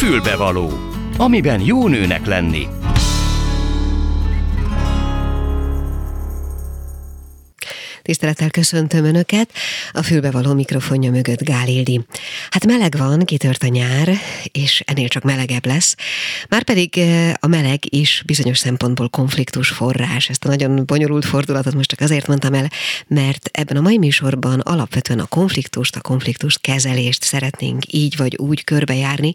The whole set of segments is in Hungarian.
Fülbevaló, amiben jó nőnek lenni. Tisztelettel köszöntöm Önöket, a fülbevaló mikrofonja mögött Gálildi. Hát meleg van, kitört a nyár, és ennél csak melegebb lesz. Márpedig eh, a meleg is bizonyos szempontból konfliktus forrás. Ezt a nagyon bonyolult fordulatot most csak azért mondtam el, mert ebben a mai műsorban alapvetően a konfliktust, a konfliktus kezelést szeretnénk így vagy úgy körbejárni,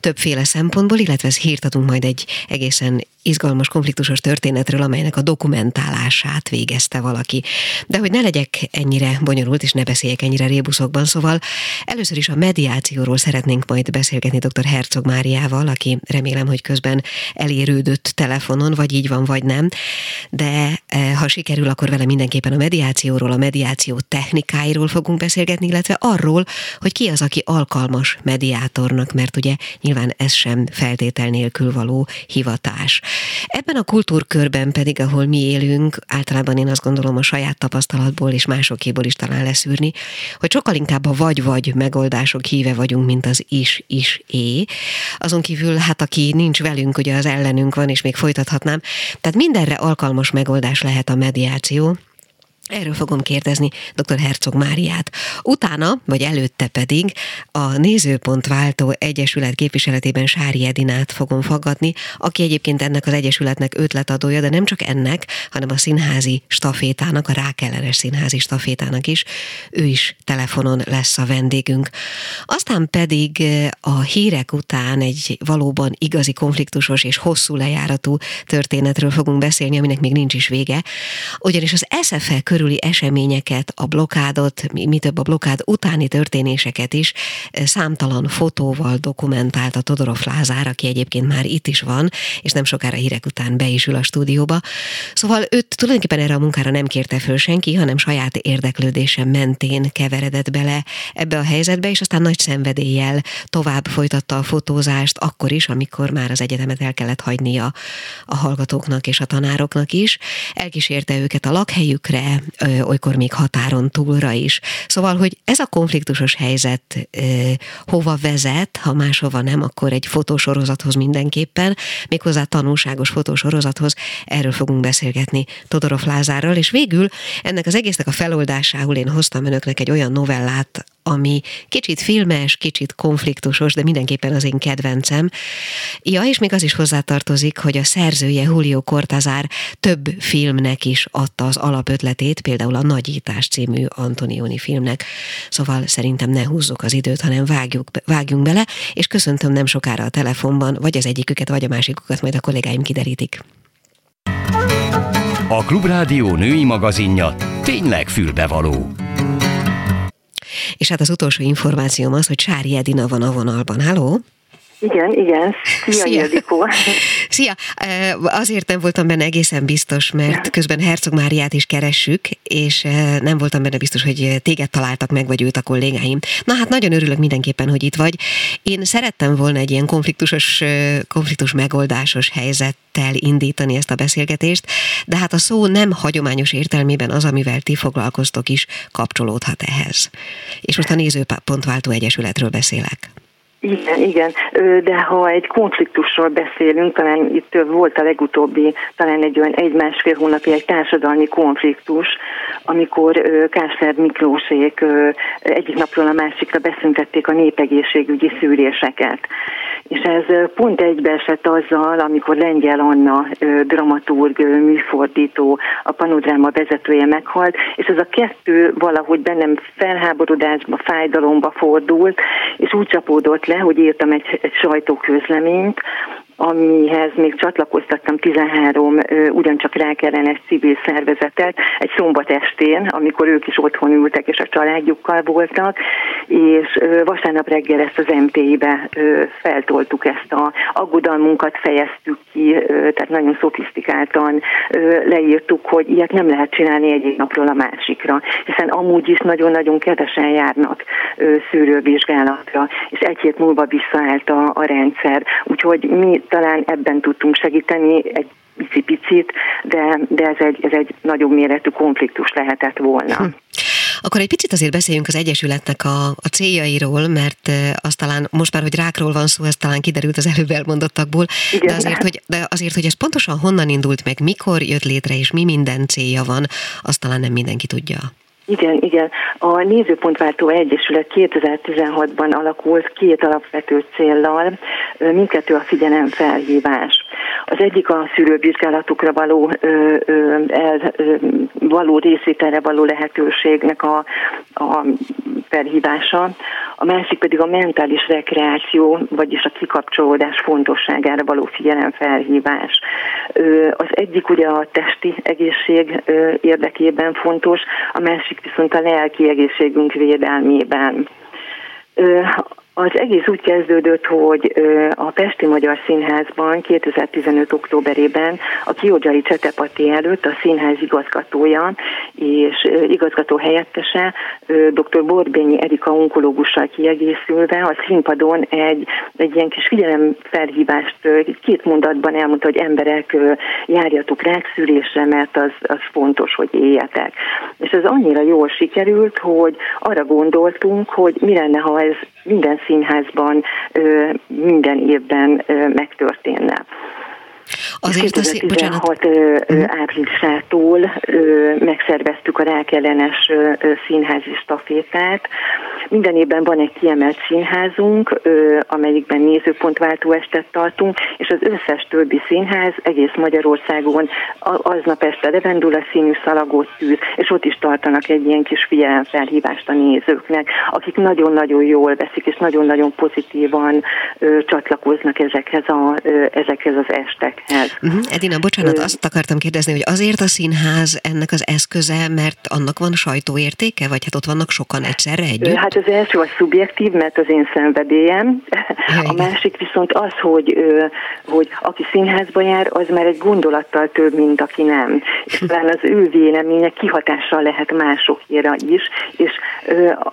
többféle szempontból, illetve hírt adunk majd egy egészen izgalmas konfliktusos történetről, amelynek a dokumentálását végezte valaki. De hogy ne legyek ennyire bonyolult, és ne beszéljek ennyire rébuszokban, szóval először is a mediációról szeretnénk majd beszélgetni dr. Herzog Máriával, aki remélem, hogy közben elérődött telefonon, vagy így van, vagy nem. De eh, ha sikerül, akkor vele mindenképpen a mediációról, a mediáció technikáiról fogunk beszélgetni, illetve arról, hogy ki az, aki alkalmas mediátornak, mert ugye nyilván ez sem feltétel nélkül való hivatás. Ebben a kultúrkörben pedig, ahol mi élünk, általában én azt gondolom a saját tapasztalatból és másokéból is talán leszűrni, hogy sokkal inkább a vagy-vagy megoldások híve vagyunk, mint az is-is-é. Azon kívül, hát aki nincs velünk, ugye az ellenünk van, és még folytathatnám. Tehát mindenre alkalmas megoldás lehet a mediáció, Erről fogom kérdezni dr. Herzog Máriát. Utána, vagy előtte pedig a Nézőpontváltó Egyesület képviseletében Sári Edinát fogom fogadni, aki egyébként ennek az egyesületnek ötletadója, de nem csak ennek, hanem a színházi stafétának, a rákellenes színházi stafétának is. Ő is telefonon lesz a vendégünk. Aztán pedig eh, a hírek után egy valóban igazi konfliktusos és hosszú lejáratú történetről fogunk beszélni, aminek még nincs is vége. Ugyanis az SFE körül körüli eseményeket, a blokádot, mi több a blokád utáni történéseket is eh, számtalan fotóval dokumentálta Todorov Lázár, aki egyébként már itt is van, és nem sokára hírek után be is ül a stúdióba. Szóval őt tulajdonképpen erre a munkára nem kérte föl senki, hanem saját érdeklődése mentén keveredett bele ebbe a helyzetbe, és aztán nagy szenvedéllyel tovább folytatta a fotózást, akkor is, amikor már az egyetemet el kellett hagynia a hallgatóknak és a tanároknak is. Elkísérte őket a lakhelyükre, olykor még határon túlra is. Szóval, hogy ez a konfliktusos helyzet hova vezet, ha máshova nem, akkor egy fotósorozathoz mindenképpen, méghozzá tanulságos fotósorozathoz, erről fogunk beszélgetni Todorov Lázárral, és végül ennek az egésznek a feloldásául én hoztam önöknek egy olyan novellát, ami kicsit filmes, kicsit konfliktusos, de mindenképpen az én kedvencem. Ja, és még az is hozzátartozik, hogy a szerzője Julio Cortázar több filmnek is adta az alapötletét, például a Nagyítás című Antonioni filmnek. Szóval szerintem ne húzzuk az időt, hanem vágjuk, vágjunk bele, és köszöntöm nem sokára a telefonban, vagy az egyiküket, vagy a másikukat, majd a kollégáim kiderítik. A Klubrádió női magazinja tényleg fülbevaló. És hát az utolsó információm az, hogy Sári Edina van a vonalban. Halló? Igen, igen. Szia, Szia. Ildikó. Szia! Azért nem voltam benne egészen biztos, mert közben Herzog Máriát is keressük, és nem voltam benne biztos, hogy téged találtak meg, vagy őt a kollégáim. Na hát nagyon örülök mindenképpen, hogy itt vagy. Én szerettem volna egy ilyen konfliktusos, konfliktus megoldásos helyzettel indítani ezt a beszélgetést, de hát a szó nem hagyományos értelmében az, amivel ti foglalkoztok is, kapcsolódhat ehhez. És most a Nézőpontváltó Egyesületről beszélek. Igen, igen, de ha egy konfliktusról beszélünk, talán itt volt a legutóbbi, talán egy olyan egy-másfél hónapi egy társadalmi konfliktus, amikor Kásler Miklósék egyik napról a másikra beszüntették a népegészségügyi szűréseket. És ez pont egybeesett azzal, amikor Lengyel Anna dramaturg, műfordító, a panodráma vezetője meghalt, és ez a kettő valahogy bennem felháborodásba, fájdalomba fordult, és úgy csapódott le, hogy írtam egy, egy sajtóközleményt, amihez még csatlakoztattam 13 ugyancsak rákellenes civil szervezetet egy szombat estén, amikor ők is otthon ültek és a családjukkal voltak, és vasárnap reggel ezt az MT-be feltoltuk ezt a aggodalmunkat, fejeztük ki, tehát nagyon szofisztikáltan leírtuk, hogy ilyet nem lehet csinálni egyik napról a másikra, hiszen amúgy is nagyon-nagyon kevesen járnak szűrővizsgálatra, és egy hét múlva visszaállt a, a rendszer. Úgyhogy mi talán ebben tudtunk segíteni egy picit, de, de ez, egy, ez egy nagyobb méretű konfliktus lehetett volna. Hm. Akkor egy picit azért beszéljünk az Egyesületnek a, a céljairól, mert az talán most már, hogy rákról van szó, ez talán kiderült az előbb elmondottakból, Igen. de azért, hogy, de azért, hogy ez pontosan honnan indult meg, mikor jött létre, és mi minden célja van, azt talán nem mindenki tudja. Igen, igen. A Nézőpontváltó Egyesület 2016-ban alakult két alapvető céllal, mindkettő a figyelemfelhívás. Az egyik a szűrővizsgálatukra való, ö, ö, el, ö, való részvételre való lehetőségnek a, a felhívása, a másik pedig a mentális rekreáció, vagyis a kikapcsolódás fontosságára való figyelemfelhívás. Ö, az egyik ugye a testi egészség ö, érdekében fontos, a másik viszont a lelki egészségünk védelmében. Az egész úgy kezdődött, hogy a Pesti Magyar Színházban 2015. októberében a Kiodzsai Csetepati előtt a színház igazgatója és igazgató helyettese dr. Borbényi Erika onkológussal kiegészülve a színpadon egy, egy ilyen kis figyelemfelhívást két mondatban elmondta, hogy emberek járjatok rákszülésre, mert az, az fontos, hogy éljetek. És ez annyira jól sikerült, hogy arra gondoltunk, hogy mi lenne, ha ez minden színházban minden évben megtörténne. Azért az, 2016 uh-huh. áprilisától megszerveztük a rákellenes színházi stafétát. Minden évben van egy kiemelt színházunk, amelyikben nézőpontváltó estet tartunk, és az összes többi színház egész Magyarországon aznap este levendula színű szalagot tűz, és ott is tartanak egy ilyen kis figyelemfelhívást a nézőknek, akik nagyon-nagyon jól veszik, és nagyon-nagyon pozitívan csatlakoznak ezekhez, a, ezekhez az estek színházhez. Uh-huh. Edina, bocsánat, azt akartam kérdezni, hogy azért a színház ennek az eszköze, mert annak van sajtóértéke, vagy hát ott vannak sokan egyszerre együtt? Hát az első a szubjektív, mert az én szenvedélyem. Ja, a másik viszont az, hogy, hogy aki színházba jár, az már egy gondolattal több, mint aki nem. És talán az ő véleménye kihatással lehet másokére is, és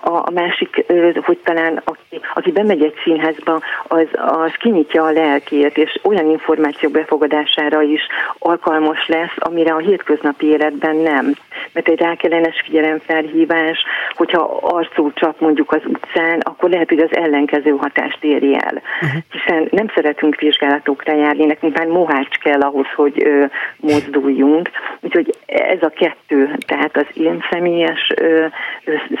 a másik, hogy talán aki, aki bemegy egy színházba, az, az kinyitja a lelkét, és olyan információk befogadására is alkalmas lesz, amire a hétköznapi életben nem. Mert egy rákellenes figyelemfelhívás, hogyha arcú csap mondjuk az utcán, akkor lehet, hogy az ellenkező hatást éri el. Uh-huh. Hiszen nem szeretünk vizsgálatokra járni, nekünk már mohács kell ahhoz, hogy ö, mozduljunk. Úgyhogy ez a kettő, tehát az én személyes ö,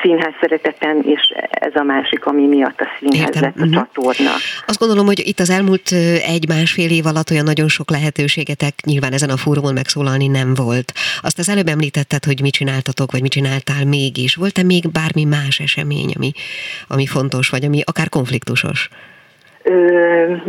színház szeretetem, és ez a másik, ami miatt a színház lett a uh-huh. csatorna. Azt gondolom, hogy itt az elmúlt egy-másfél év alatt olyan nagyon sok lehetőségetek nyilván ezen a fórumon megszólalni nem volt. Azt az előbb említetted, hogy mit csináltatok, vagy mit csináltál mégis. Volt-e még bármi más esemény, ami, ami fontos, vagy ami akár konfliktusos?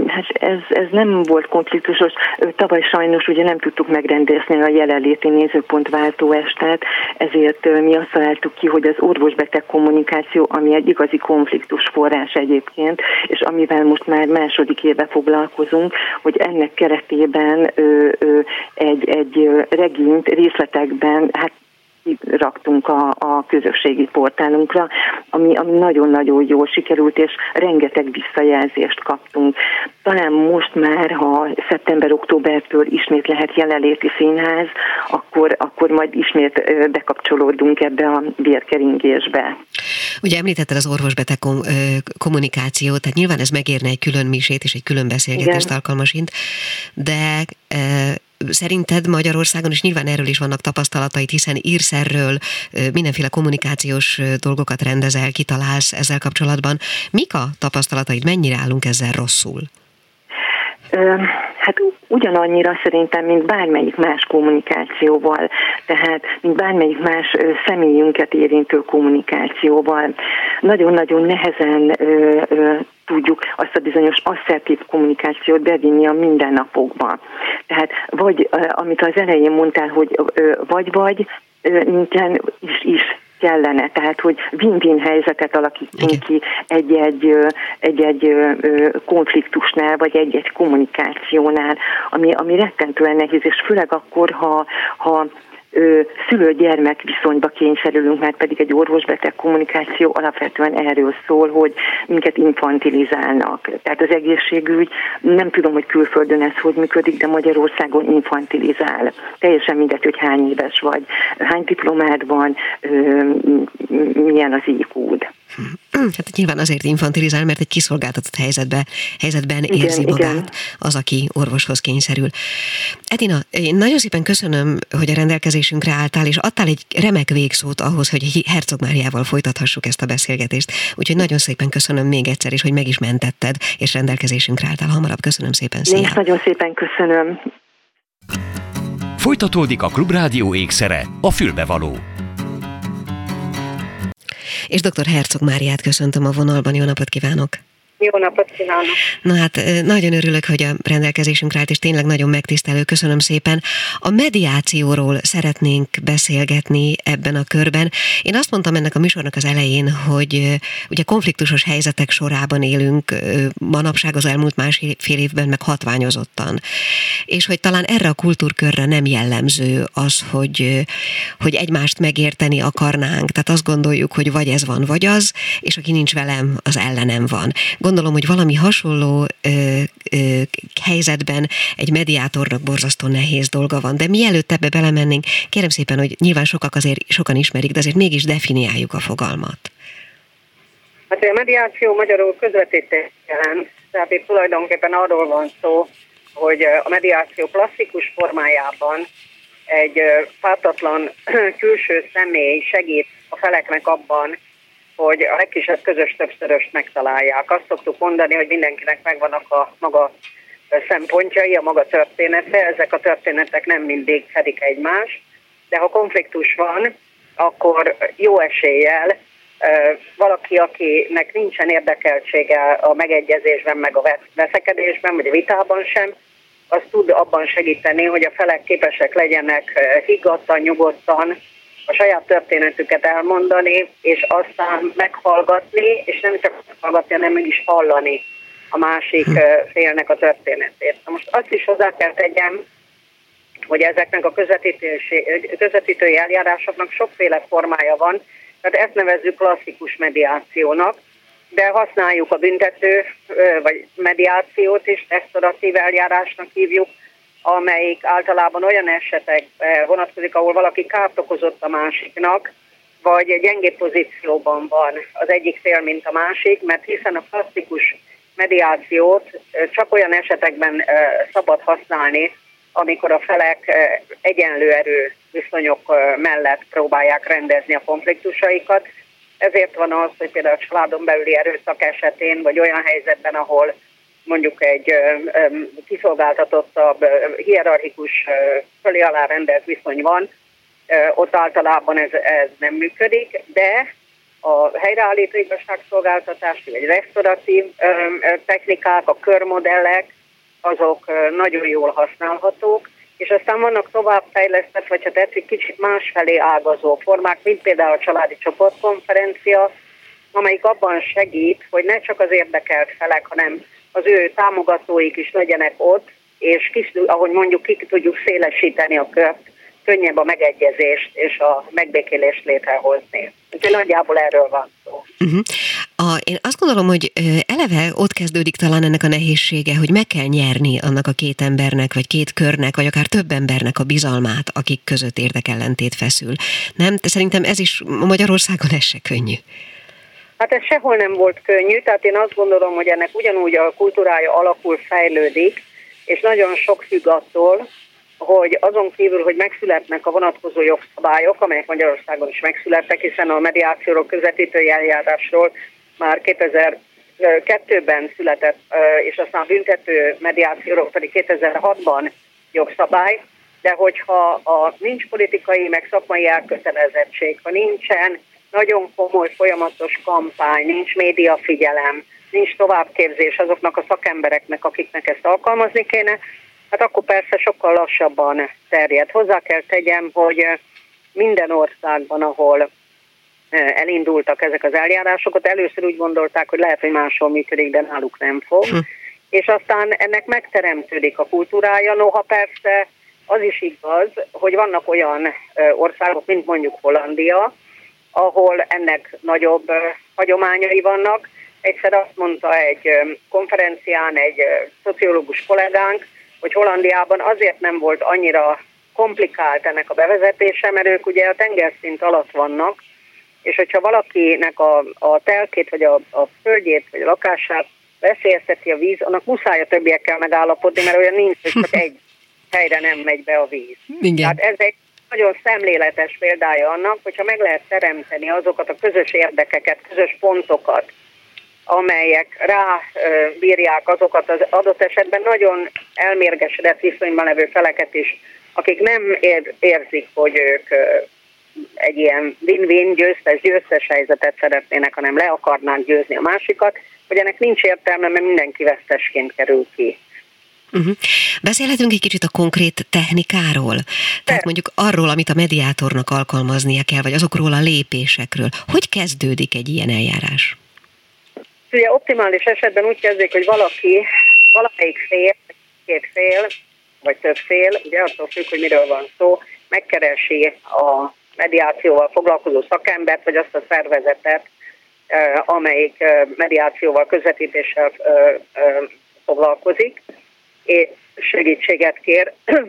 Hát ez, ez nem volt konfliktusos. Tavaly sajnos ugye nem tudtuk megrendezni a jelenléti nézőpontváltó estet, ezért mi azt találtuk ki, hogy az orvosbeteg kommunikáció, ami egy igazi konfliktus forrás egyébként, és amivel most már második éve foglalkozunk, hogy ennek keretében egy, egy regint részletekben, hát raktunk a, a közösségi portálunkra, ami, ami nagyon-nagyon jól sikerült, és rengeteg visszajelzést kaptunk. Talán most már, ha szeptember-októbertől ismét lehet jelenléti színház, akkor, akkor majd ismét bekapcsolódunk ebbe a vérkeringésbe. Ugye említetted az orvosbeteg kommunikációt, tehát nyilván ez megérne egy külön misét és egy külön beszélgetést Igen. alkalmasint, de Szerinted Magyarországon, és nyilván erről is vannak tapasztalatait, hiszen írsz erről, mindenféle kommunikációs dolgokat rendezel, kitalálsz ezzel kapcsolatban. Mik a tapasztalataid, mennyire állunk ezzel rosszul? Hát ugyanannyira szerintem, mint bármelyik más kommunikációval, tehát mint bármelyik más személyünket érintő kommunikációval. Nagyon-nagyon nehezen tudjuk azt a bizonyos asszertív kommunikációt bevinni a mindennapokba. Tehát vagy, amit az elején mondtál, hogy vagy-vagy, nincsen is, is kellene, tehát hogy win-win helyzetet alakítunk Igen. ki egy-egy, egy-egy konfliktusnál, vagy egy-egy kommunikációnál, ami, ami rettentően nehéz, és főleg akkor, ha, ha szülő-gyermek viszonyba kényszerülünk, mert pedig egy orvosbeteg kommunikáció alapvetően erről szól, hogy minket infantilizálnak. Tehát az egészségügy, nem tudom, hogy külföldön ez hogy működik, de Magyarországon infantilizál. Teljesen mindegy, hogy hány éves vagy, hány diplomád van, milyen az iq Hát nyilván azért infantilizál, mert egy kiszolgáltatott helyzetbe, helyzetben igen, érzi magát igen. az, aki orvoshoz kényszerül. Edina, én nagyon szépen köszönöm, hogy a rendelkezésünkre álltál, és adtál egy remek végszót ahhoz, hogy Herzog Máriával folytathassuk ezt a beszélgetést. Úgyhogy nagyon szépen köszönöm még egyszer, és hogy meg is mentetted, és rendelkezésünkre álltál hamarabb. Köszönöm szépen, szia! Én nagyon szépen köszönöm. Folytatódik a Klubrádió ékszere, a fülbevaló és dr. Herzog Máriát köszöntöm a vonalban. Jó napot kívánok! Jó napot kívánok! Na hát nagyon örülök, hogy a rendelkezésünkre állt, és tényleg nagyon megtisztelő, köszönöm szépen. A mediációról szeretnénk beszélgetni ebben a körben. Én azt mondtam ennek a műsornak az elején, hogy ugye konfliktusos helyzetek sorában élünk manapság az elmúlt másfél évben, meg hatványozottan. És hogy talán erre a kultúrkörre nem jellemző az, hogy, hogy egymást megérteni akarnánk. Tehát azt gondoljuk, hogy vagy ez van, vagy az, és aki nincs velem, az ellenem van gondolom, hogy valami hasonló ö, ö, helyzetben egy mediátornak borzasztó nehéz dolga van. De mielőtt ebbe belemennénk, kérem szépen, hogy nyilván sokak azért sokan ismerik, de azért mégis definiáljuk a fogalmat. Hát a mediáció magyarul közvetítés jelent, tehát itt tulajdonképpen arról van szó, hogy a mediáció klasszikus formájában egy pártatlan külső személy segít a feleknek abban, hogy a legkisebb közös többszöröst megtalálják. Azt szoktuk mondani, hogy mindenkinek megvannak a maga szempontjai, a maga története, ezek a történetek nem mindig fedik egymást, de ha konfliktus van, akkor jó eséllyel valaki, akinek nincsen érdekeltsége a megegyezésben, meg a veszekedésben, vagy a vitában sem, az tud abban segíteni, hogy a felek képesek legyenek higgadtan, nyugodtan a saját történetüket elmondani, és aztán meghallgatni, és nem csak meghallgatni, hanem meg is hallani a másik hm. félnek a történetét. Na most azt is hozzá kell tegyem, hogy ezeknek a közvetítői eljárásoknak sokféle formája van, tehát ezt nevezzük klasszikus mediációnak, de használjuk a büntető vagy mediációt is, restauratív eljárásnak hívjuk, amelyik általában olyan esetek vonatkozik, ahol valaki kárt okozott a másiknak, vagy gyengébb pozícióban van az egyik fél, mint a másik, mert hiszen a klasszikus mediációt csak olyan esetekben szabad használni, amikor a felek egyenlő erő viszonyok mellett próbálják rendezni a konfliktusaikat. Ezért van az, hogy például a családon belüli erőszak esetén, vagy olyan helyzetben, ahol mondjuk egy kiszolgáltatottabb, hierarchikus, fölé alá rendelt viszony van, ott általában ez, ez nem működik, de a helyreállító igazságszolgáltatás, vagy restauratív technikák, a körmodellek, azok nagyon jól használhatók, és aztán vannak továbbfejlesztett, vagy ha tetszik, kicsit másfelé ágazó formák, mint például a családi csoportkonferencia, amelyik abban segít, hogy ne csak az érdekelt felek, hanem az ő támogatóik is legyenek ott, és kis, ahogy mondjuk ki tudjuk szélesíteni a kört, könnyebb a megegyezést és a megbékélést létrehozni. Úgyhogy nagyjából erről van szó. Uh-huh. A, én azt gondolom, hogy eleve ott kezdődik talán ennek a nehézsége, hogy meg kell nyerni annak a két embernek, vagy két körnek, vagy akár több embernek a bizalmát, akik között érdekellentét feszül. Nem? De szerintem ez is Magyarországon ez se könnyű. Hát ez sehol nem volt könnyű, tehát én azt gondolom, hogy ennek ugyanúgy a kultúrája alakul, fejlődik, és nagyon sok függ attól, hogy azon kívül, hogy megszületnek a vonatkozó jogszabályok, amelyek Magyarországon is megszülettek, hiszen a mediációról, közvetítői eljárásról már 2002-ben született, és aztán a büntető mediációról pedig 2006-ban jogszabály, de hogyha a, nincs politikai, meg szakmai elkötelezettség, ha nincsen nagyon komoly, folyamatos kampány, nincs média figyelem, nincs továbbképzés azoknak a szakembereknek, akiknek ezt alkalmazni kéne, hát akkor persze sokkal lassabban terjed. Hozzá kell tegyem, hogy minden országban, ahol elindultak ezek az eljárásokat, először úgy gondolták, hogy lehet, hogy máshol működik, de náluk nem fog. Hm. És aztán ennek megteremtődik a kultúrája, noha persze az is igaz, hogy vannak olyan országok, mint mondjuk Hollandia, ahol ennek nagyobb hagyományai vannak. Egyszer azt mondta egy konferencián egy szociológus kollégánk, hogy Hollandiában azért nem volt annyira komplikált ennek a bevezetése, mert ők ugye a tengerszint alatt vannak, és hogyha valakinek a, a telkét, vagy a, a földjét, vagy a lakását veszélyezteti a víz, annak muszáj a többiekkel megállapodni, mert olyan nincs, hogy csak egy helyre nem megy be a víz. Igen. Tehát ez egy nagyon szemléletes példája annak, hogyha meg lehet teremteni azokat a közös érdekeket, közös pontokat, amelyek rá bírják azokat az adott esetben nagyon elmérgesedett viszonyban levő feleket is, akik nem ér, érzik, hogy ők egy ilyen win-win győztes-győztes helyzetet szeretnének, hanem le akarnák győzni a másikat, hogy ennek nincs értelme, mert mindenki vesztesként kerül ki. Uh-huh. Beszélhetünk egy kicsit a konkrét technikáról? Tehát mondjuk arról, amit a mediátornak alkalmaznia kell, vagy azokról a lépésekről. Hogy kezdődik egy ilyen eljárás? Ugye optimális esetben úgy kezdődik, hogy valaki, valamelyik fél, két fél, vagy több fél, ugye attól függ, hogy miről van szó, megkeresi a mediációval foglalkozó szakembert, vagy azt a szervezetet, amelyik mediációval, közvetítéssel foglalkozik, és segítséget kér.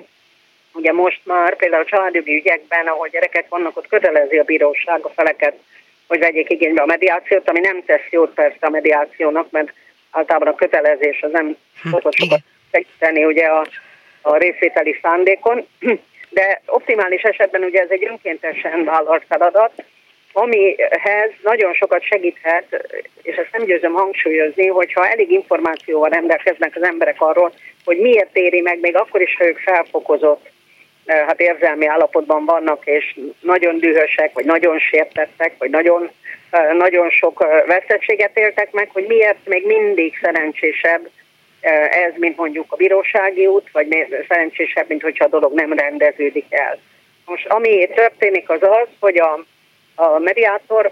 Ugye most már például a családjogi ügyekben, ahol gyerekek vannak, ott kötelezi a bíróság a feleket, hogy vegyék igénybe a mediációt, ami nem tesz jót persze a mediációnak, mert általában a kötelezés az nem szokott hm, sokat segíteni ugye a, a részvételi szándékon, de optimális esetben ugye ez egy önkéntesen vállalt feladat, amihez nagyon sokat segíthet, és ezt nem győzöm hangsúlyozni, hogyha elég információval rendelkeznek az emberek arról, hogy miért éri meg, még akkor is, ha ők felfokozott eh, hát érzelmi állapotban vannak, és nagyon dühösek, vagy nagyon sértettek, vagy nagyon, eh, nagyon sok eh, veszettséget éltek meg, hogy miért még mindig szerencsésebb ez, mint mondjuk a bírósági út, vagy szerencsésebb, mint hogyha a dolog nem rendeződik el. Most ami történik az az, hogy a a mediátor,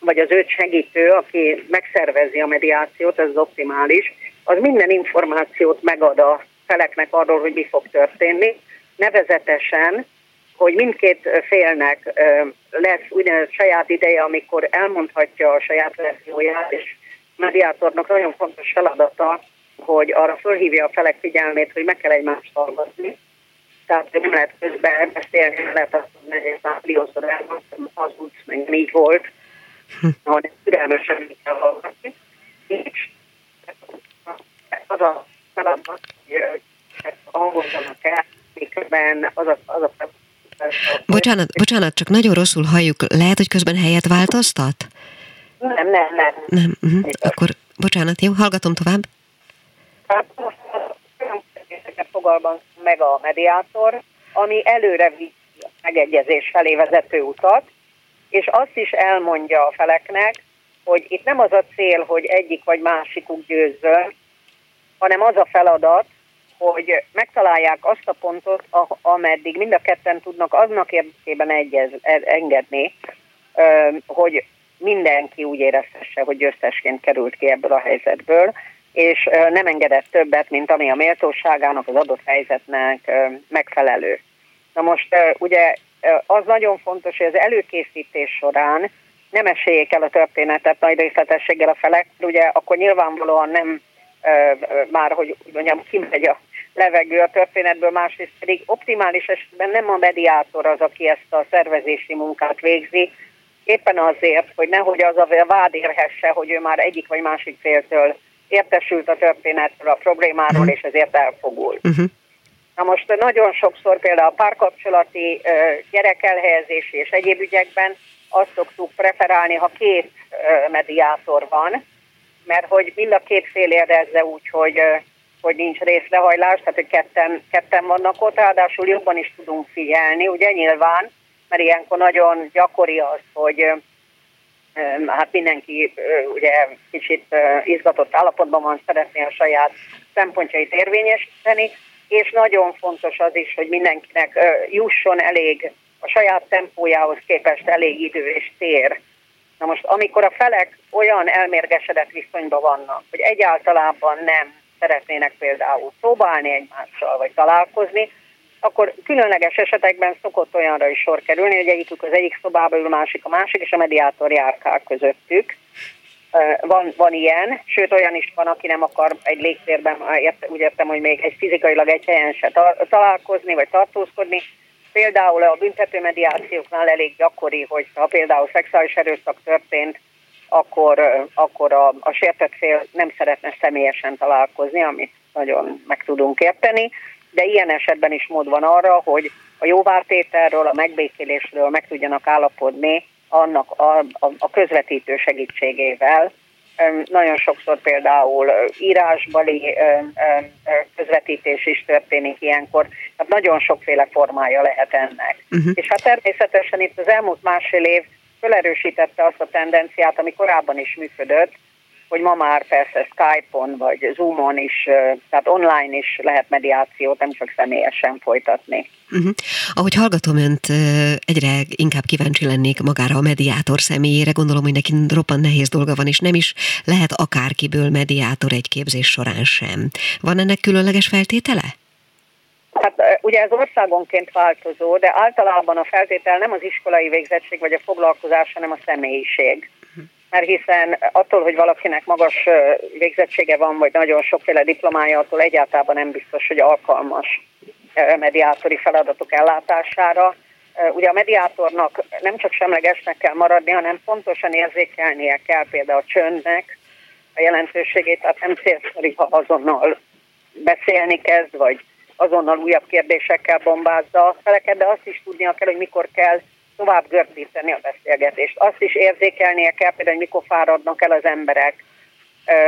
vagy az őt segítő, aki megszervezi a mediációt, ez az optimális, az minden információt megad a feleknek arról, hogy mi fog történni, nevezetesen, hogy mindkét félnek lesz úgynevezett saját ideje, amikor elmondhatja a saját verzióját, és mediátornak nagyon fontos feladata, hogy arra fölhívja a felek figyelmét, hogy meg kell egymást hallgatni, tehát nem lehet közben beszélni, nem lehet azt mondani, hogy már milliószor elmondtam, az úgy, meg így volt, hanem türelmesen kell hallgatni. És az a feladat, hogy hangoljanak el, miközben az a, az a Bocsánat, bocsánat, csak nagyon rosszul halljuk. Lehet, hogy közben helyet változtat? Nem, nem, nem. Nem, uh-huh. akkor bocsánat, jó, hallgatom tovább. Hát fogalmaz meg a mediátor, ami előre viszi a megegyezés felé vezető utat, és azt is elmondja a feleknek, hogy itt nem az a cél, hogy egyik vagy másikuk győzzön, hanem az a feladat, hogy megtalálják azt a pontot, ameddig mind a ketten tudnak aznak érdekében egyez, e, engedni, hogy mindenki úgy érezhesse, hogy győztesként került ki ebből a helyzetből, és nem engedett többet, mint ami a méltóságának, az adott helyzetnek megfelelő. Na most ugye az nagyon fontos, hogy az előkészítés során nem esélyék el a történetet nagy részletességgel a felek, ugye akkor nyilvánvalóan nem már, hogy mondjam, kimegy a levegő a történetből, másrészt pedig optimális esetben nem a mediátor az, aki ezt a szervezési munkát végzi, éppen azért, hogy nehogy az a vád érhesse, hogy ő már egyik vagy másik céltől értesült a történetről, a problémáról, uh-huh. és ezért elfogul. Uh-huh. Na most nagyon sokszor például a párkapcsolati gyerekelhelyezési és egyéb ügyekben azt szoktuk preferálni, ha két mediátor van, mert hogy mind a két fél érezze úgy, hogy, hogy nincs részlehajlás, tehát hogy ketten, ketten vannak ott, ráadásul jobban is tudunk figyelni, ugye nyilván, mert ilyenkor nagyon gyakori az, hogy hát mindenki ugye kicsit izgatott állapotban van, szeretné a saját szempontjait érvényesíteni, és nagyon fontos az is, hogy mindenkinek jusson elég a saját tempójához képest elég idő és tér. Na most, amikor a felek olyan elmérgesedett viszonyban vannak, hogy egyáltalában nem szeretnének például próbálni egymással, vagy találkozni, akkor különleges esetekben szokott olyanra is sor kerülni, hogy egyikük az egyik szobába ül, másik a másik, és a mediátor járkál közöttük. Van, van ilyen, sőt olyan is van, aki nem akar egy légtérben, úgy értem, hogy még egy fizikailag egy helyen se találkozni, vagy tartózkodni. Például a büntető mediációknál elég gyakori, hogy ha például szexuális erőszak történt, akkor, akkor a, a sértett fél nem szeretne személyesen találkozni, amit nagyon meg tudunk érteni, de ilyen esetben is mód van arra, hogy a jóvártételről, a megbékélésről meg tudjanak állapodni annak a, a, a közvetítő segítségével. Nagyon sokszor például írásbali közvetítés is történik ilyenkor, tehát nagyon sokféle formája lehet ennek. Uh-huh. És hát természetesen itt az elmúlt másfél év felerősítette azt a tendenciát, ami korábban is működött, hogy ma már persze Skype-on vagy Zoom-on is, tehát online is lehet mediációt, nem csak személyesen folytatni. Uh-huh. Ahogy hallgatom önt, egyre inkább kíváncsi lennék magára a mediátor személyére. Gondolom, hogy neki roppan nehéz dolga van, és nem is lehet akárkiből mediátor egy képzés során sem. Van ennek különleges feltétele? Hát ugye ez országonként változó, de általában a feltétel nem az iskolai végzettség vagy a foglalkozás, hanem a személyiség mert hiszen attól, hogy valakinek magas végzettsége van, vagy nagyon sokféle diplomája, attól egyáltalán nem biztos, hogy alkalmas mediátori feladatok ellátására. Ugye a mediátornak nem csak semlegesnek kell maradni, hanem pontosan érzékelnie kell például a csöndnek a jelentőségét, tehát nem célszerű, ha azonnal beszélni kezd, vagy azonnal újabb kérdésekkel bombázza a feleket, de azt is tudnia kell, hogy mikor kell tovább gördíteni a beszélgetést. Azt is érzékelnie kell például, hogy mikor fáradnak el az emberek,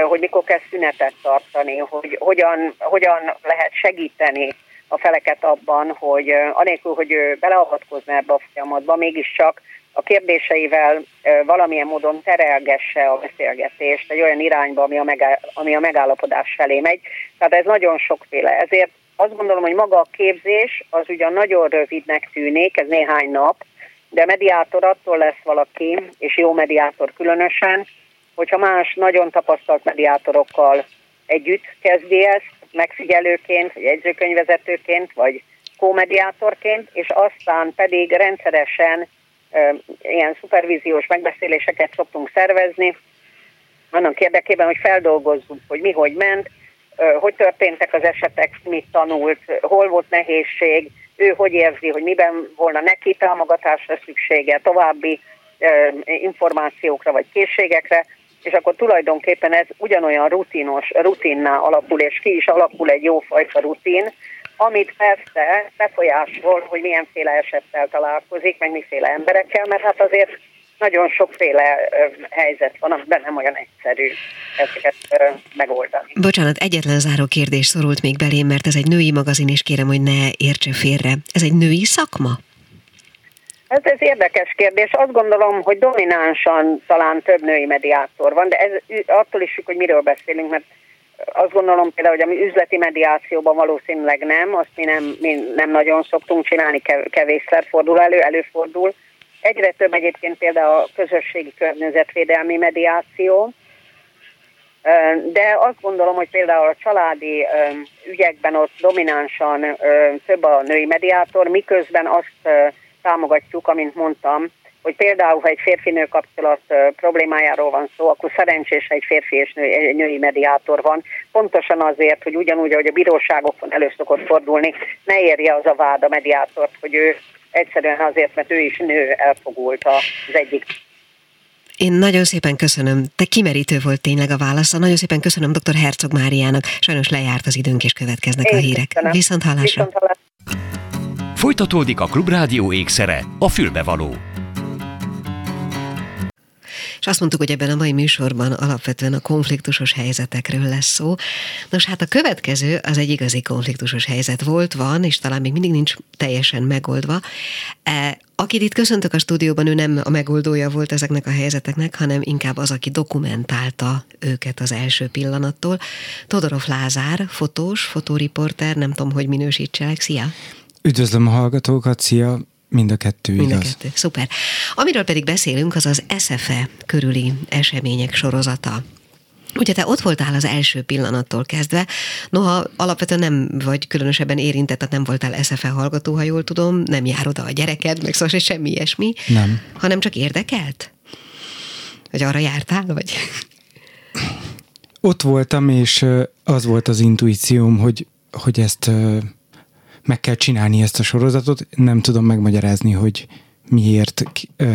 hogy mikor kell szünetet tartani, hogy hogyan, hogyan lehet segíteni a feleket abban, hogy anélkül, hogy ő beleavatkozna ebbe a folyamatba, mégiscsak a kérdéseivel valamilyen módon terelgesse a beszélgetést egy olyan irányba, ami a, megáll, ami a megállapodás felé megy. Tehát ez nagyon sokféle. Ezért azt gondolom, hogy maga a képzés az ugyan nagyon rövidnek tűnik, ez néhány nap, de mediátor attól lesz valaki, és jó mediátor különösen, hogyha más nagyon tapasztalt mediátorokkal együtt kezdi ezt, megfigyelőként, vagy jegyzőkönyvezetőként, vagy kómediátorként, és aztán pedig rendszeresen e, ilyen szupervíziós megbeszéléseket szoktunk szervezni, annak érdekében, hogy feldolgozzuk, hogy mi hogy ment, hogy történtek az esetek, mit tanult, hol volt nehézség, ő hogy érzi, hogy miben volna neki támogatásra szüksége, további információkra vagy készségekre, és akkor tulajdonképpen ez ugyanolyan rutinos, rutinná alapul, és ki is alakul egy jófajta rutin, amit persze befolyásol, hogy milyenféle esettel találkozik, meg miféle emberekkel, mert hát azért nagyon sokféle helyzet van, amiben nem olyan egyszerű ezeket megoldani. Bocsánat, egyetlen záró kérdés szorult még belém, mert ez egy női magazin, és kérem, hogy ne értse félre. Ez egy női szakma? Ez, ez érdekes kérdés. Azt gondolom, hogy dominánsan talán több női mediátor van, de ez attól is függ, hogy miről beszélünk, mert azt gondolom például, hogy ami üzleti mediációban valószínűleg nem, azt mi nem, mi nem nagyon szoktunk csinálni, kevésszer fordul elő, előfordul. Egyre több egyébként például a közösségi környezetvédelmi mediáció, de azt gondolom, hogy például a családi ügyekben ott dominánsan több a női mediátor, miközben azt támogatjuk, amint mondtam, hogy például, ha egy férfi-nő kapcsolat problémájáról van szó, akkor szerencsés, ha egy férfi és nő, egy női mediátor van. Pontosan azért, hogy ugyanúgy, ahogy a bíróságokon elő szokott fordulni, ne érje az a vád a mediátort, hogy ő egyszerűen azért, mert ő is nő elfogult az egyik én nagyon szépen köszönöm. Te kimerítő volt tényleg a válasza. Nagyon szépen köszönöm dr. Herzog Máriának. Sajnos lejárt az időnk, és következnek Én a hírek. Köszönöm. Viszont hallásra. Viszont hallásra. Folytatódik a Klubrádió ékszere, a fülbevaló és azt mondtuk, hogy ebben a mai műsorban alapvetően a konfliktusos helyzetekről lesz szó. Nos, hát a következő az egy igazi konfliktusos helyzet volt, van, és talán még mindig nincs teljesen megoldva. E, akit itt köszöntök a stúdióban, ő nem a megoldója volt ezeknek a helyzeteknek, hanem inkább az, aki dokumentálta őket az első pillanattól. Todorov Lázár, fotós, fotóriporter, nem tudom, hogy minősítselek. Szia! Üdvözlöm a hallgatókat, szia! Mind a kettő Mind igaz. a kettő, szuper. Amiről pedig beszélünk, az az SFE körüli események sorozata. Ugye te ott voltál az első pillanattól kezdve, noha alapvetően nem vagy különösebben érintett, tehát nem voltál SFE hallgató, ha jól tudom, nem jár oda a gyereked, meg szóval semmi ilyesmi. Nem. Hanem csak érdekelt? Vagy arra jártál, vagy? Ott voltam, és az volt az intuícióm, hogy, hogy ezt meg kell csinálni ezt a sorozatot. Nem tudom megmagyarázni, hogy miért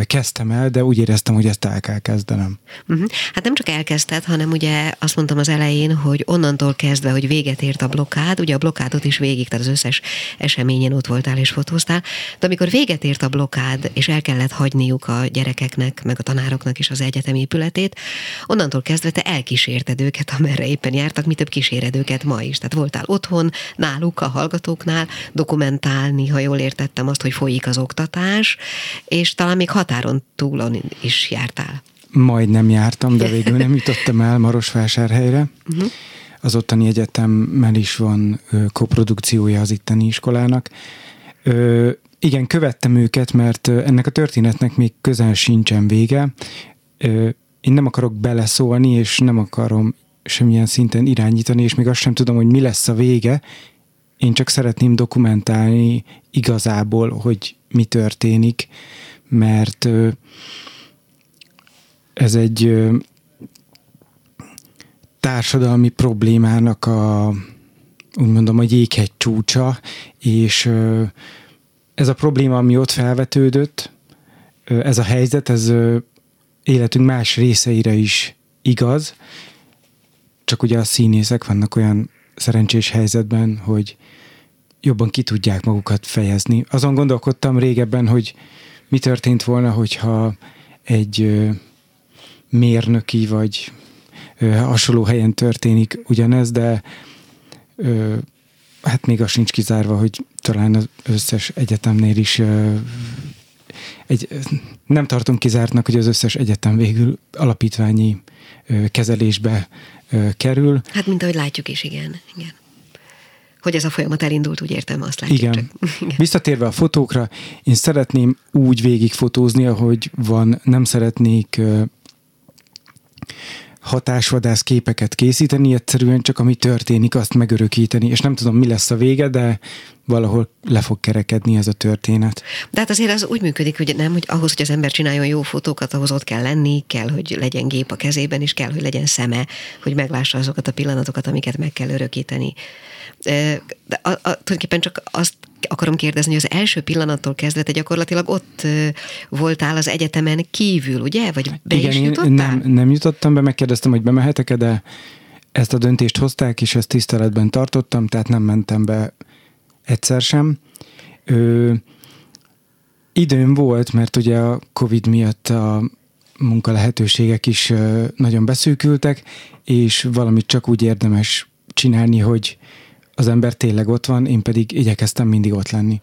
kezdtem el, de úgy éreztem, hogy ezt el kell kezdenem. Uh-huh. Hát nem csak elkezdted, hanem ugye azt mondtam az elején, hogy onnantól kezdve, hogy véget ért a blokád, ugye a blokádot is végig, tehát az összes eseményen ott voltál és fotóztál, de amikor véget ért a blokád, és el kellett hagyniuk a gyerekeknek, meg a tanároknak is az egyetem épületét, onnantól kezdve te elkísérted őket, amerre éppen jártak, mi több kíséred ma is. Tehát voltál otthon, náluk, a hallgatóknál, dokumentálni, ha jól értettem azt, hogy folyik az oktatás, és talán még határon túlon is jártál. Majd nem jártam, de végül nem jutottam el Marosvásárhelyre. Uh-huh. Az ottani egyetemmel is van koprodukciója az itteni iskolának. Ö, igen, követtem őket, mert ennek a történetnek még közel sincsen vége. Ö, én nem akarok beleszólni, és nem akarom semmilyen szinten irányítani, és még azt sem tudom, hogy mi lesz a vége. Én csak szeretném dokumentálni igazából, hogy mi történik, mert ez egy társadalmi problémának a úgy mondom, a jéghegy csúcsa, és ez a probléma, ami ott felvetődött, ez a helyzet, ez életünk más részeire is igaz, csak ugye a színészek vannak olyan szerencsés helyzetben, hogy jobban ki tudják magukat fejezni. Azon gondolkodtam régebben, hogy mi történt volna, hogyha egy mérnöki vagy hasonló helyen történik ugyanez, de hát még az sincs kizárva, hogy talán az összes egyetemnél is egy, nem tartom kizártnak, hogy az összes egyetem végül alapítványi kezelésbe kerül. Hát, mint ahogy látjuk is, igen. igen hogy ez a folyamat elindult, úgy értem, azt látjuk. Igen. Csak. Igen. Visszatérve a fotókra, én szeretném úgy végigfotózni, ahogy van, nem szeretnék hatásvadász képeket készíteni, egyszerűen csak ami történik, azt megörökíteni, és nem tudom, mi lesz a vége, de valahol le fog kerekedni ez a történet. De hát azért az úgy működik, hogy nem, hogy ahhoz, hogy az ember csináljon jó fotókat, ahhoz ott kell lenni, kell, hogy legyen gép a kezében, és kell, hogy legyen szeme, hogy meglássa azokat a pillanatokat, amiket meg kell örökíteni. De a, a, tulajdonképpen csak azt akarom kérdezni, hogy az első pillanattól kezdve te gyakorlatilag ott voltál az egyetemen kívül, ugye? Vagy be Igen, is jutottál? Nem, nem jutottam be, megkérdeztem, hogy bemehetek-e, de ezt a döntést hozták, és ezt tiszteletben tartottam, tehát nem mentem be egyszer sem. Ö, időm volt, mert ugye a Covid miatt a munka lehetőségek is nagyon beszűkültek, és valamit csak úgy érdemes csinálni, hogy az ember tényleg ott van, én pedig igyekeztem mindig ott lenni.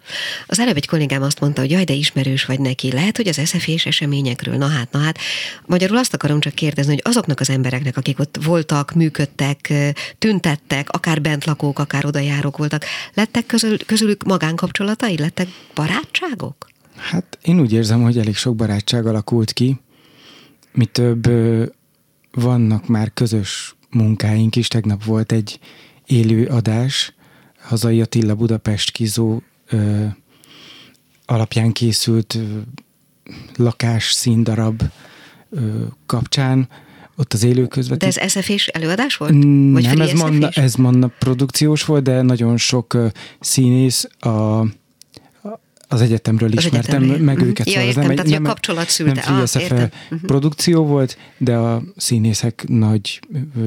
Az előbb egy kollégám azt mondta, hogy jaj, de ismerős vagy neki. Lehet, hogy az SZF-és eseményekről, na hát, na hát. Magyarul azt akarom csak kérdezni, hogy azoknak az embereknek, akik ott voltak, működtek, tüntettek, akár bentlakók, akár odajárók voltak, lettek közül, közülük magánkapcsolatai, lettek barátságok? Hát én úgy érzem, hogy elég sok barátság alakult ki. Mi több, vannak már közös munkáink is. Tegnap volt egy élő adás, Hazai Attila Budapest Kizó ö, alapján készült ö, lakás színdarab ö, kapcsán, ott az élő közvetítés. De ez SF-és előadás volt? Vagy Nem, ez manna, ez manna produkciós volt, de nagyon sok színész a az egyetemről az ismertem egyetemről. meg uh-huh. őket. Ja, szóval értem, nem, tehát nem, a kapcsolat szülte. Nem ah, uh-huh. produkció volt, de a színészek nagy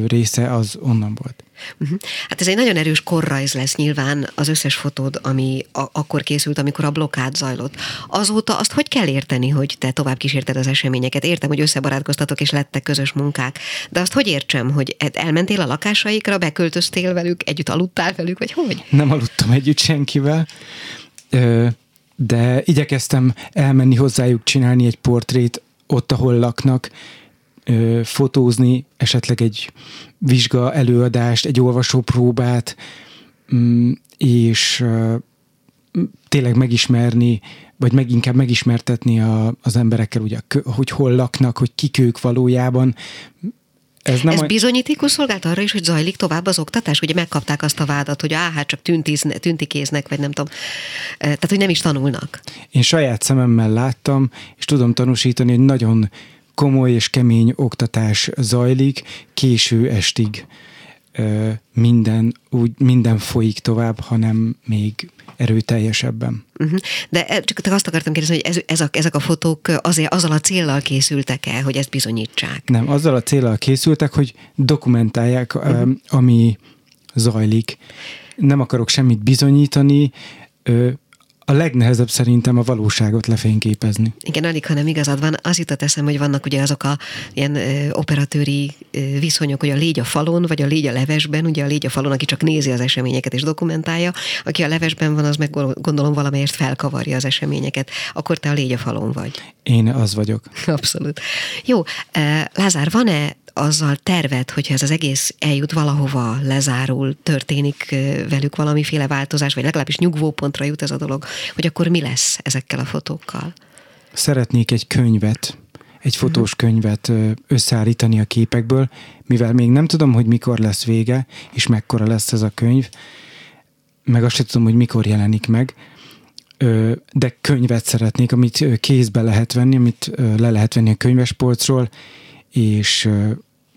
része az onnan volt. Uh-huh. Hát ez egy nagyon erős korrajz lesz nyilván az összes fotód, ami a- akkor készült, amikor a blokkád zajlott. Azóta azt hogy kell érteni, hogy te tovább kísérted az eseményeket? Értem, hogy összebarátkoztatok és lettek közös munkák, de azt hogy értsem, hogy elmentél a lakásaikra, beköltöztél velük, együtt aludtál velük, vagy hogy? Nem aludtam együtt senkivel. Ö- de igyekeztem elmenni hozzájuk, csinálni egy portrét ott, ahol laknak, fotózni, esetleg egy vizsga előadást, egy olvasópróbát, mm, és tényleg megismerni, vagy meg inkább megismertetni a, az emberekkel, ugye, hogy hol laknak, hogy kik ők valójában. Ez, nem Ez a... bizonyítékos szolgált arra is, hogy zajlik tovább az oktatás? Ugye megkapták azt a vádat, hogy áh, hát csak tüntikéznek, vagy nem tudom. Tehát, hogy nem is tanulnak. Én saját szememmel láttam, és tudom tanúsítani, hogy nagyon komoly és kemény oktatás zajlik késő estig. Minden, úgy, minden folyik tovább, hanem még erőteljesebben. Uh-huh. De e, csak azt akartam kérdezni, hogy ez, ez a, ezek a fotók azért azzal a céllal készültek-e, hogy ezt bizonyítsák? Nem, azzal a céllal készültek, hogy dokumentálják, uh-huh. ami zajlik. Nem akarok semmit bizonyítani, a legnehezebb szerintem a valóságot lefényképezni. Igen, alig, hanem igazad van. Az jutott eszem, hogy vannak ugye azok a ilyen ö, operatőri ö, viszonyok, hogy a légy a falon, vagy a légy a levesben. Ugye a légy a falon, aki csak nézi az eseményeket és dokumentálja, aki a levesben van, az meg gondolom valamelyest felkavarja az eseményeket. Akkor te a légy a falon vagy. Én az vagyok. Abszolút. Jó, Lázár, van-e azzal terved, hogyha ez az egész eljut valahova, lezárul, történik velük valamiféle változás, vagy legalábbis nyugvópontra jut ez a dolog, hogy akkor mi lesz ezekkel a fotókkal? Szeretnék egy könyvet, egy mhm. fotós könyvet összeállítani a képekből, mivel még nem tudom, hogy mikor lesz vége, és mekkora lesz ez a könyv, meg azt sem tudom, hogy mikor jelenik meg, de könyvet szeretnék, amit kézbe lehet venni, amit le lehet venni a könyvespolcról, és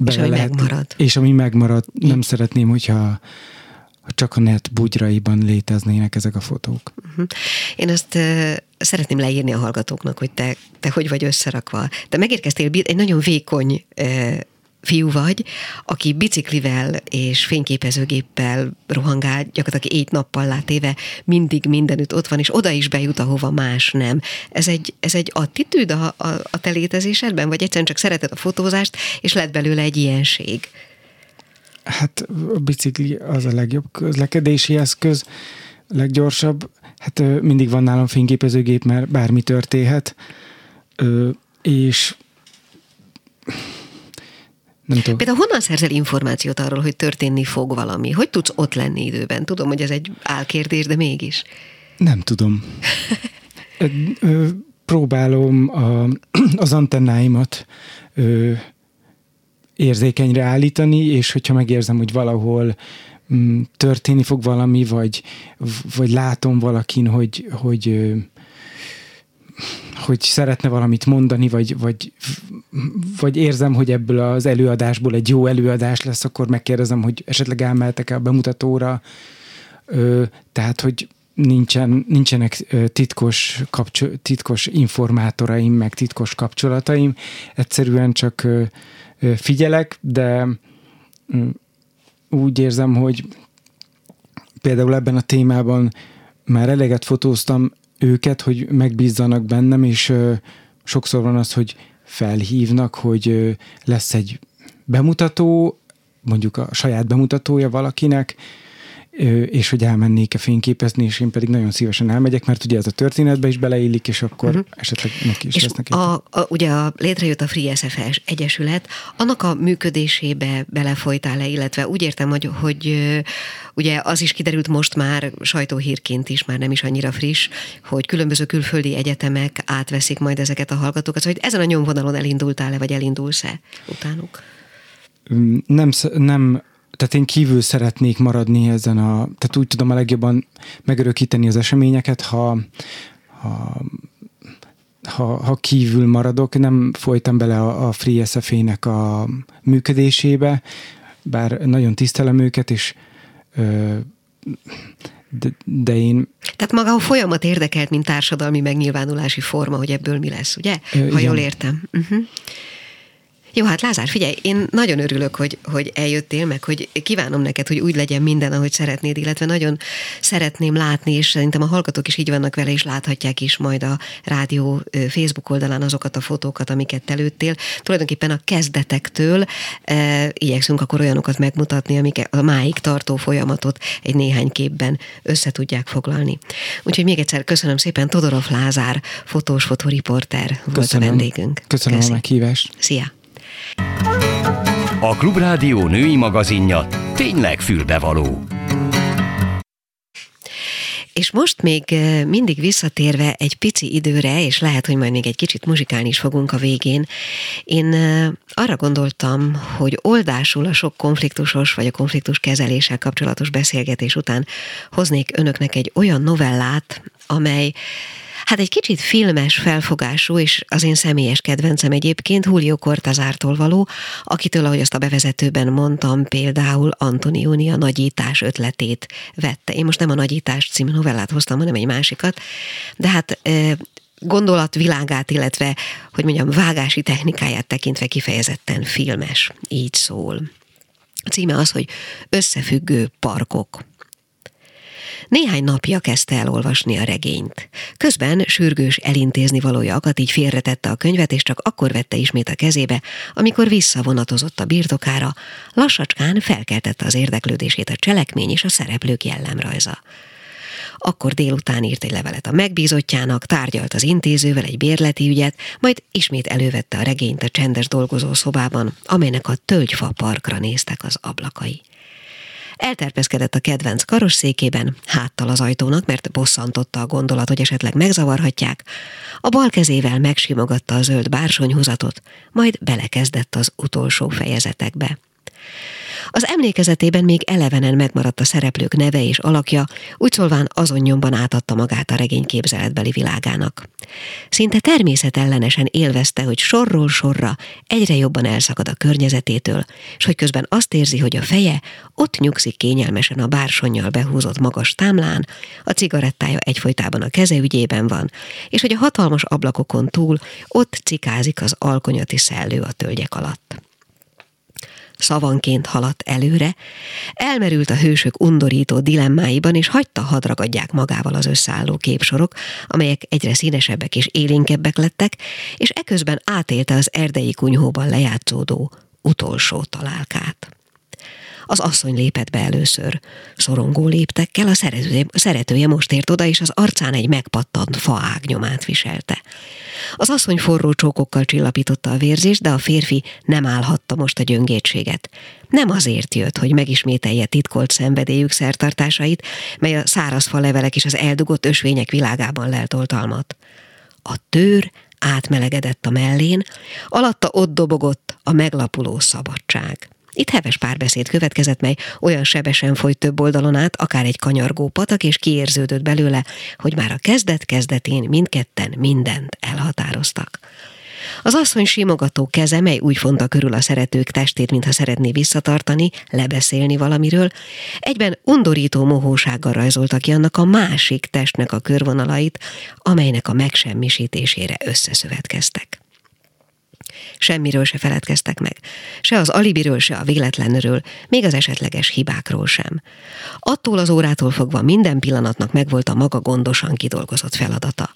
és ami lehet, megmarad. És ami megmarad, nem szeretném, hogyha csak a net bugyraiban léteznének ezek a fotók. Uh-huh. Én azt uh, szeretném leírni a hallgatóknak, hogy te, te hogy vagy összerakva. Te megérkeztél egy nagyon vékony uh, fiú vagy, aki biciklivel és fényképezőgéppel rohangál, gyakorlatilag éjt nappal látéve mindig mindenütt ott van, és oda is bejut, ahova más nem. Ez egy, ez egy attitűd a, a, a te létezésedben, vagy egyszerűen csak szereted a fotózást, és lett belőle egy ilyenség? Hát a bicikli az a legjobb közlekedési eszköz, leggyorsabb. Hát mindig van nálam fényképezőgép, mert bármi történhet. És nem tudom. Például honnan szerzel információt arról, hogy történni fog valami? Hogy tudsz ott lenni időben? Tudom, hogy ez egy álkérdés, de mégis. Nem tudom. Próbálom a, az antennáimat ö, érzékenyre állítani, és hogyha megérzem, hogy valahol mm, történni fog valami, vagy, vagy látom valakin, hogy, hogy hogy szeretne valamit mondani, vagy, vagy, vagy érzem, hogy ebből az előadásból egy jó előadás lesz, akkor megkérdezem, hogy esetleg elmehetek-e a bemutatóra. Ö, tehát, hogy nincsen, nincsenek titkos, kapcsol, titkos informátoraim, meg titkos kapcsolataim. Egyszerűen csak figyelek, de úgy érzem, hogy például ebben a témában már eleget fotóztam, őket, hogy megbízzanak bennem, és sokszor van az, hogy felhívnak, hogy lesz egy bemutató, mondjuk a saját bemutatója valakinek, és hogy elmennék-e fényképezni, és én pedig nagyon szívesen elmegyek, mert ugye ez a történetbe is beleillik, és akkor uh-huh. esetleg neki is és lesznek. A, a, ugye a, létrejött a Free SFS Egyesület, annak a működésébe belefolytál-e, illetve úgy értem, hogy, hogy ugye az is kiderült most már sajtóhírként is, már nem is annyira friss, hogy különböző külföldi egyetemek átveszik majd ezeket a hallgatókat, szóval, hogy ezen a nyomvonalon elindultál-e, vagy elindulsz-e utánuk? Nem, nem tehát én kívül szeretnék maradni ezen a, tehát úgy tudom a legjobban megörökíteni az eseményeket, ha, ha ha, ha kívül maradok, nem folytam bele a, a Free SFA-nek a működésébe, bár nagyon tisztelem őket, és ö, de, de én... Tehát maga a folyamat érdekelt, mint társadalmi megnyilvánulási forma, hogy ebből mi lesz, ugye? Ha igen. jól értem. Uh-huh. Jó, hát Lázár, figyelj, én nagyon örülök, hogy, hogy eljöttél, meg hogy kívánom neked, hogy úgy legyen minden, ahogy szeretnéd, illetve nagyon szeretném látni, és szerintem a hallgatók is így vannak vele, és láthatják is majd a rádió Facebook oldalán azokat a fotókat, amiket te lőttél. Tulajdonképpen a kezdetektől e, igyekszünk akkor olyanokat megmutatni, amik a máig tartó folyamatot egy néhány képben össze tudják foglalni. Úgyhogy még egyszer köszönöm szépen, Todorov Lázár, fotós, fotoriporter volt a vendégünk. Köszönöm Köszi. a meghívást. Szia! A Klubrádió női magazinja tényleg fülbevaló. És most még mindig visszatérve egy pici időre, és lehet, hogy majd még egy kicsit muzsikálni is fogunk a végén, én arra gondoltam, hogy oldásul a sok konfliktusos vagy a konfliktus kezeléssel kapcsolatos beszélgetés után hoznék önöknek egy olyan novellát, amely Hát egy kicsit filmes felfogású, és az én személyes kedvencem egyébként Julio Cortazártól való, akitől, ahogy azt a bevezetőben mondtam, például Antonioni a nagyítás ötletét vette. Én most nem a nagyítás című novellát hoztam, hanem egy másikat, de hát gondolatvilágát, illetve, hogy mondjam, vágási technikáját tekintve kifejezetten filmes, így szól. A címe az, hogy Összefüggő parkok. Néhány napja kezdte elolvasni a regényt. Közben sürgős elintézni valója akadt, így félretette a könyvet, és csak akkor vette ismét a kezébe, amikor visszavonatozott a birtokára, lassacskán felkeltette az érdeklődését a cselekmény és a szereplők jellemrajza. Akkor délután írt egy levelet a megbízottjának, tárgyalt az intézővel egy bérleti ügyet, majd ismét elővette a regényt a csendes dolgozó szobában, amelynek a tölgyfa parkra néztek az ablakai. Elterpeszkedett a kedvenc karosszékében, háttal az ajtónak, mert bosszantotta a gondolat, hogy esetleg megzavarhatják. A bal kezével megsimogatta a zöld bársonyhúzatot, majd belekezdett az utolsó fejezetekbe. Az emlékezetében még elevenen megmaradt a szereplők neve és alakja, úgy szólván azon nyomban átadta magát a regény képzeletbeli világának. Szinte természetellenesen élvezte, hogy sorról sorra egyre jobban elszakad a környezetétől, és hogy közben azt érzi, hogy a feje ott nyugszik kényelmesen a bársonyjal behúzott magas támlán, a cigarettája egyfolytában a keze ügyében van, és hogy a hatalmas ablakokon túl ott cikázik az alkonyati szellő a tölgyek alatt szavanként haladt előre, elmerült a hősök undorító dilemmáiban, és hagyta hadragadják magával az összeálló képsorok, amelyek egyre színesebbek és élénkebbek lettek, és eközben átélte az erdei kunyhóban lejátszódó utolsó találkát. Az asszony lépett be először. Szorongó léptekkel a szeretője, szeretője most ért oda, és az arcán egy megpattant faág nyomát viselte. Az asszony forró csókokkal csillapította a vérzést, de a férfi nem állhatta most a gyöngétséget. Nem azért jött, hogy megismételje titkolt szenvedélyük szertartásait, mely a szárazfa levelek és az eldugott ösvények világában lelt oltalmat. A tőr átmelegedett a mellén, alatta ott dobogott a meglapuló szabadság. Itt heves párbeszéd következett, mely olyan sebesen folyt több oldalon át, akár egy kanyargó patak, és kiérződött belőle, hogy már a kezdet-kezdetén mindketten mindent elhatároztak. Az asszony simogató keze, mely úgy fonta körül a szeretők testét, mintha szeretné visszatartani, lebeszélni valamiről, egyben undorító mohósággal rajzolta ki annak a másik testnek a körvonalait, amelynek a megsemmisítésére összeszövetkeztek. Semmiről se feledkeztek meg. Se az alibiről, se a véletlenről, még az esetleges hibákról sem. Attól az órától fogva minden pillanatnak megvolt a maga gondosan kidolgozott feladata.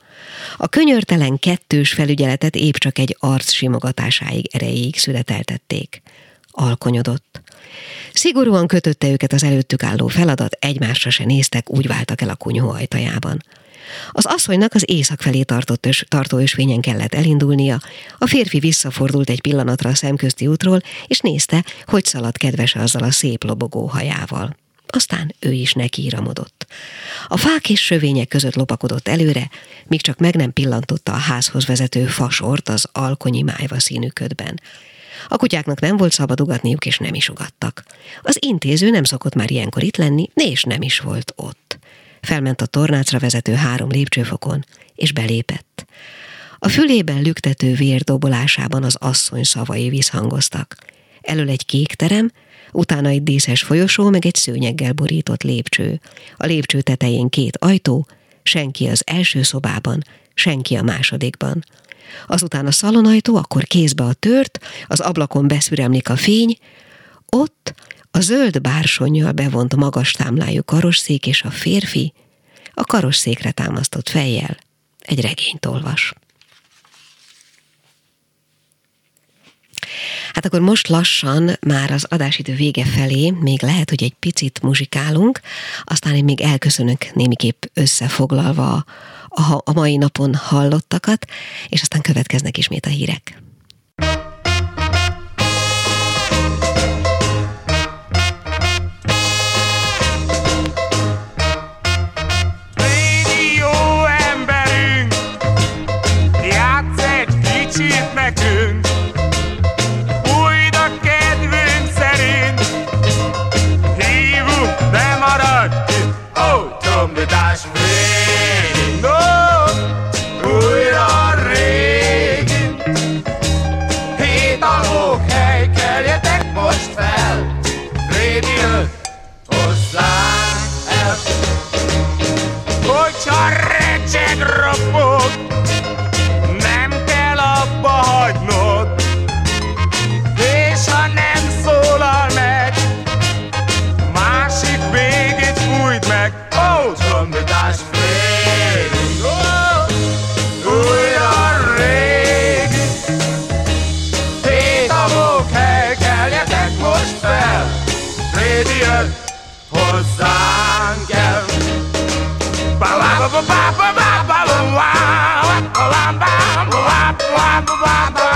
A könyörtelen kettős felügyeletet épp csak egy arc simogatásáig erejéig születeltették. Alkonyodott. Szigorúan kötötte őket az előttük álló feladat, egymásra se néztek, úgy váltak el a kunyhó ajtajában. Az asszonynak az éjszak felé tartott ös, tartó ösvényen kellett elindulnia, a férfi visszafordult egy pillanatra a szemközti útról, és nézte, hogy szalad kedvese azzal a szép lobogó hajával. Aztán ő is nekiíramodott. A fák és sövények között lopakodott előre, míg csak meg nem pillantotta a házhoz vezető fasort az alkonyi májva színű ködben. A kutyáknak nem volt szabad ugatniuk, és nem is ugattak. Az intéző nem szokott már ilyenkor itt lenni, és nem is volt ott. Felment a tornácra vezető három lépcsőfokon, és belépett. A fülében lüktető vér dobolásában az asszony szavai visszhangoztak. Elől egy kék terem, utána egy díszes folyosó, meg egy szőnyeggel borított lépcső. A lépcső tetején két ajtó, senki az első szobában, senki a másodikban. Azután a szalonajtó, akkor kézbe a tört, az ablakon beszüremlik a fény, ott a zöld bársonyjal bevont magas támlájú karosszék és a férfi a karosszékre támasztott fejjel egy regényt olvas. Hát akkor most lassan már az adásidő vége felé, még lehet, hogy egy picit muzsikálunk, aztán én még elköszönök némiképp összefoglalva a, a mai napon hallottakat, és aztán következnek ismét a hírek. Jön hozzánk el. Ba ba ba ba ba ba ba ba ba ba ba ba ba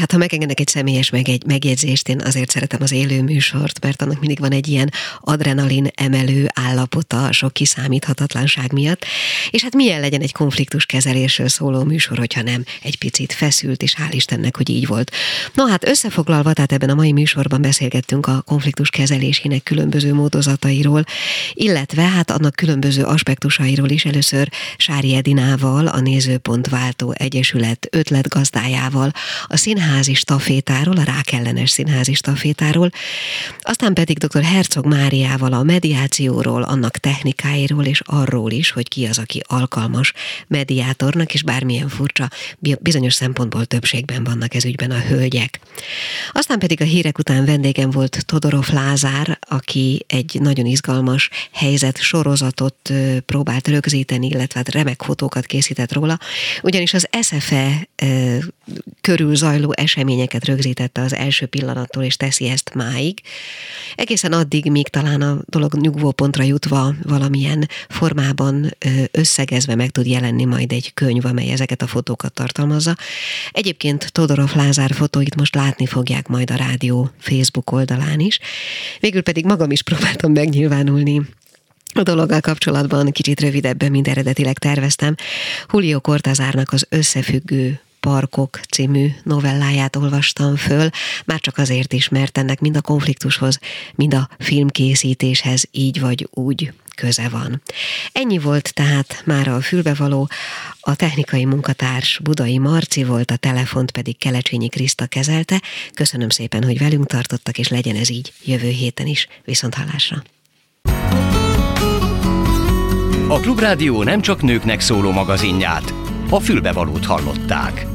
hát ha megengednek egy személyes meg egy megjegyzést, én azért szeretem az élő műsort, mert annak mindig van egy ilyen adrenalin emelő állapota a sok kiszámíthatatlanság miatt. És hát milyen legyen egy konfliktus kezelésről szóló műsor, hogyha nem egy picit feszült, és hál' Istennek, hogy így volt. No hát összefoglalva, tehát ebben a mai műsorban beszélgettünk a konfliktus kezelésének különböző módozatairól, illetve hát annak különböző aspektusairól is először Sári Edinával, a Nézőpontváltó Egyesület ötletgazdájával, a színházi stafétáról, a rákellenes színházi stafétáról, aztán pedig dr. Herzog Máriával a mediációról, annak technikáiról és arról is, hogy ki az, aki alkalmas mediátornak, és bármilyen furcsa, bizonyos szempontból többségben vannak ez ügyben a hölgyek. Aztán pedig a hírek után vendégem volt Todorov Lázár, aki egy nagyon izgalmas helyzet sorozatot próbált rögzíteni, illetve hát remek fotókat készített róla, ugyanis az SFE körül zajló eseményeket rögzítette az első pillanattól, és teszi ezt máig. Egészen addig, míg talán a dolog nyugvópontra jutva valamilyen formában összegezve meg tud jelenni majd egy könyv, amely ezeket a fotókat tartalmazza. Egyébként Todorov Lázár fotóit most látni fogják majd a rádió Facebook oldalán is. Végül pedig magam is próbáltam megnyilvánulni a dologgal kapcsolatban kicsit rövidebben, mint eredetileg terveztem. Julio Cortázárnak az összefüggő Parkok című novelláját olvastam föl, már csak azért is, mert ennek mind a konfliktushoz, mind a filmkészítéshez így vagy úgy köze van. Ennyi volt tehát már a fülbevaló, a technikai munkatárs Budai Marci volt, a telefont pedig Kelecsényi Kriszta kezelte. Köszönöm szépen, hogy velünk tartottak, és legyen ez így jövő héten is. Viszont hallásra! A Klubrádió nem csak nőknek szóló magazinját, a fülbevalót hallották.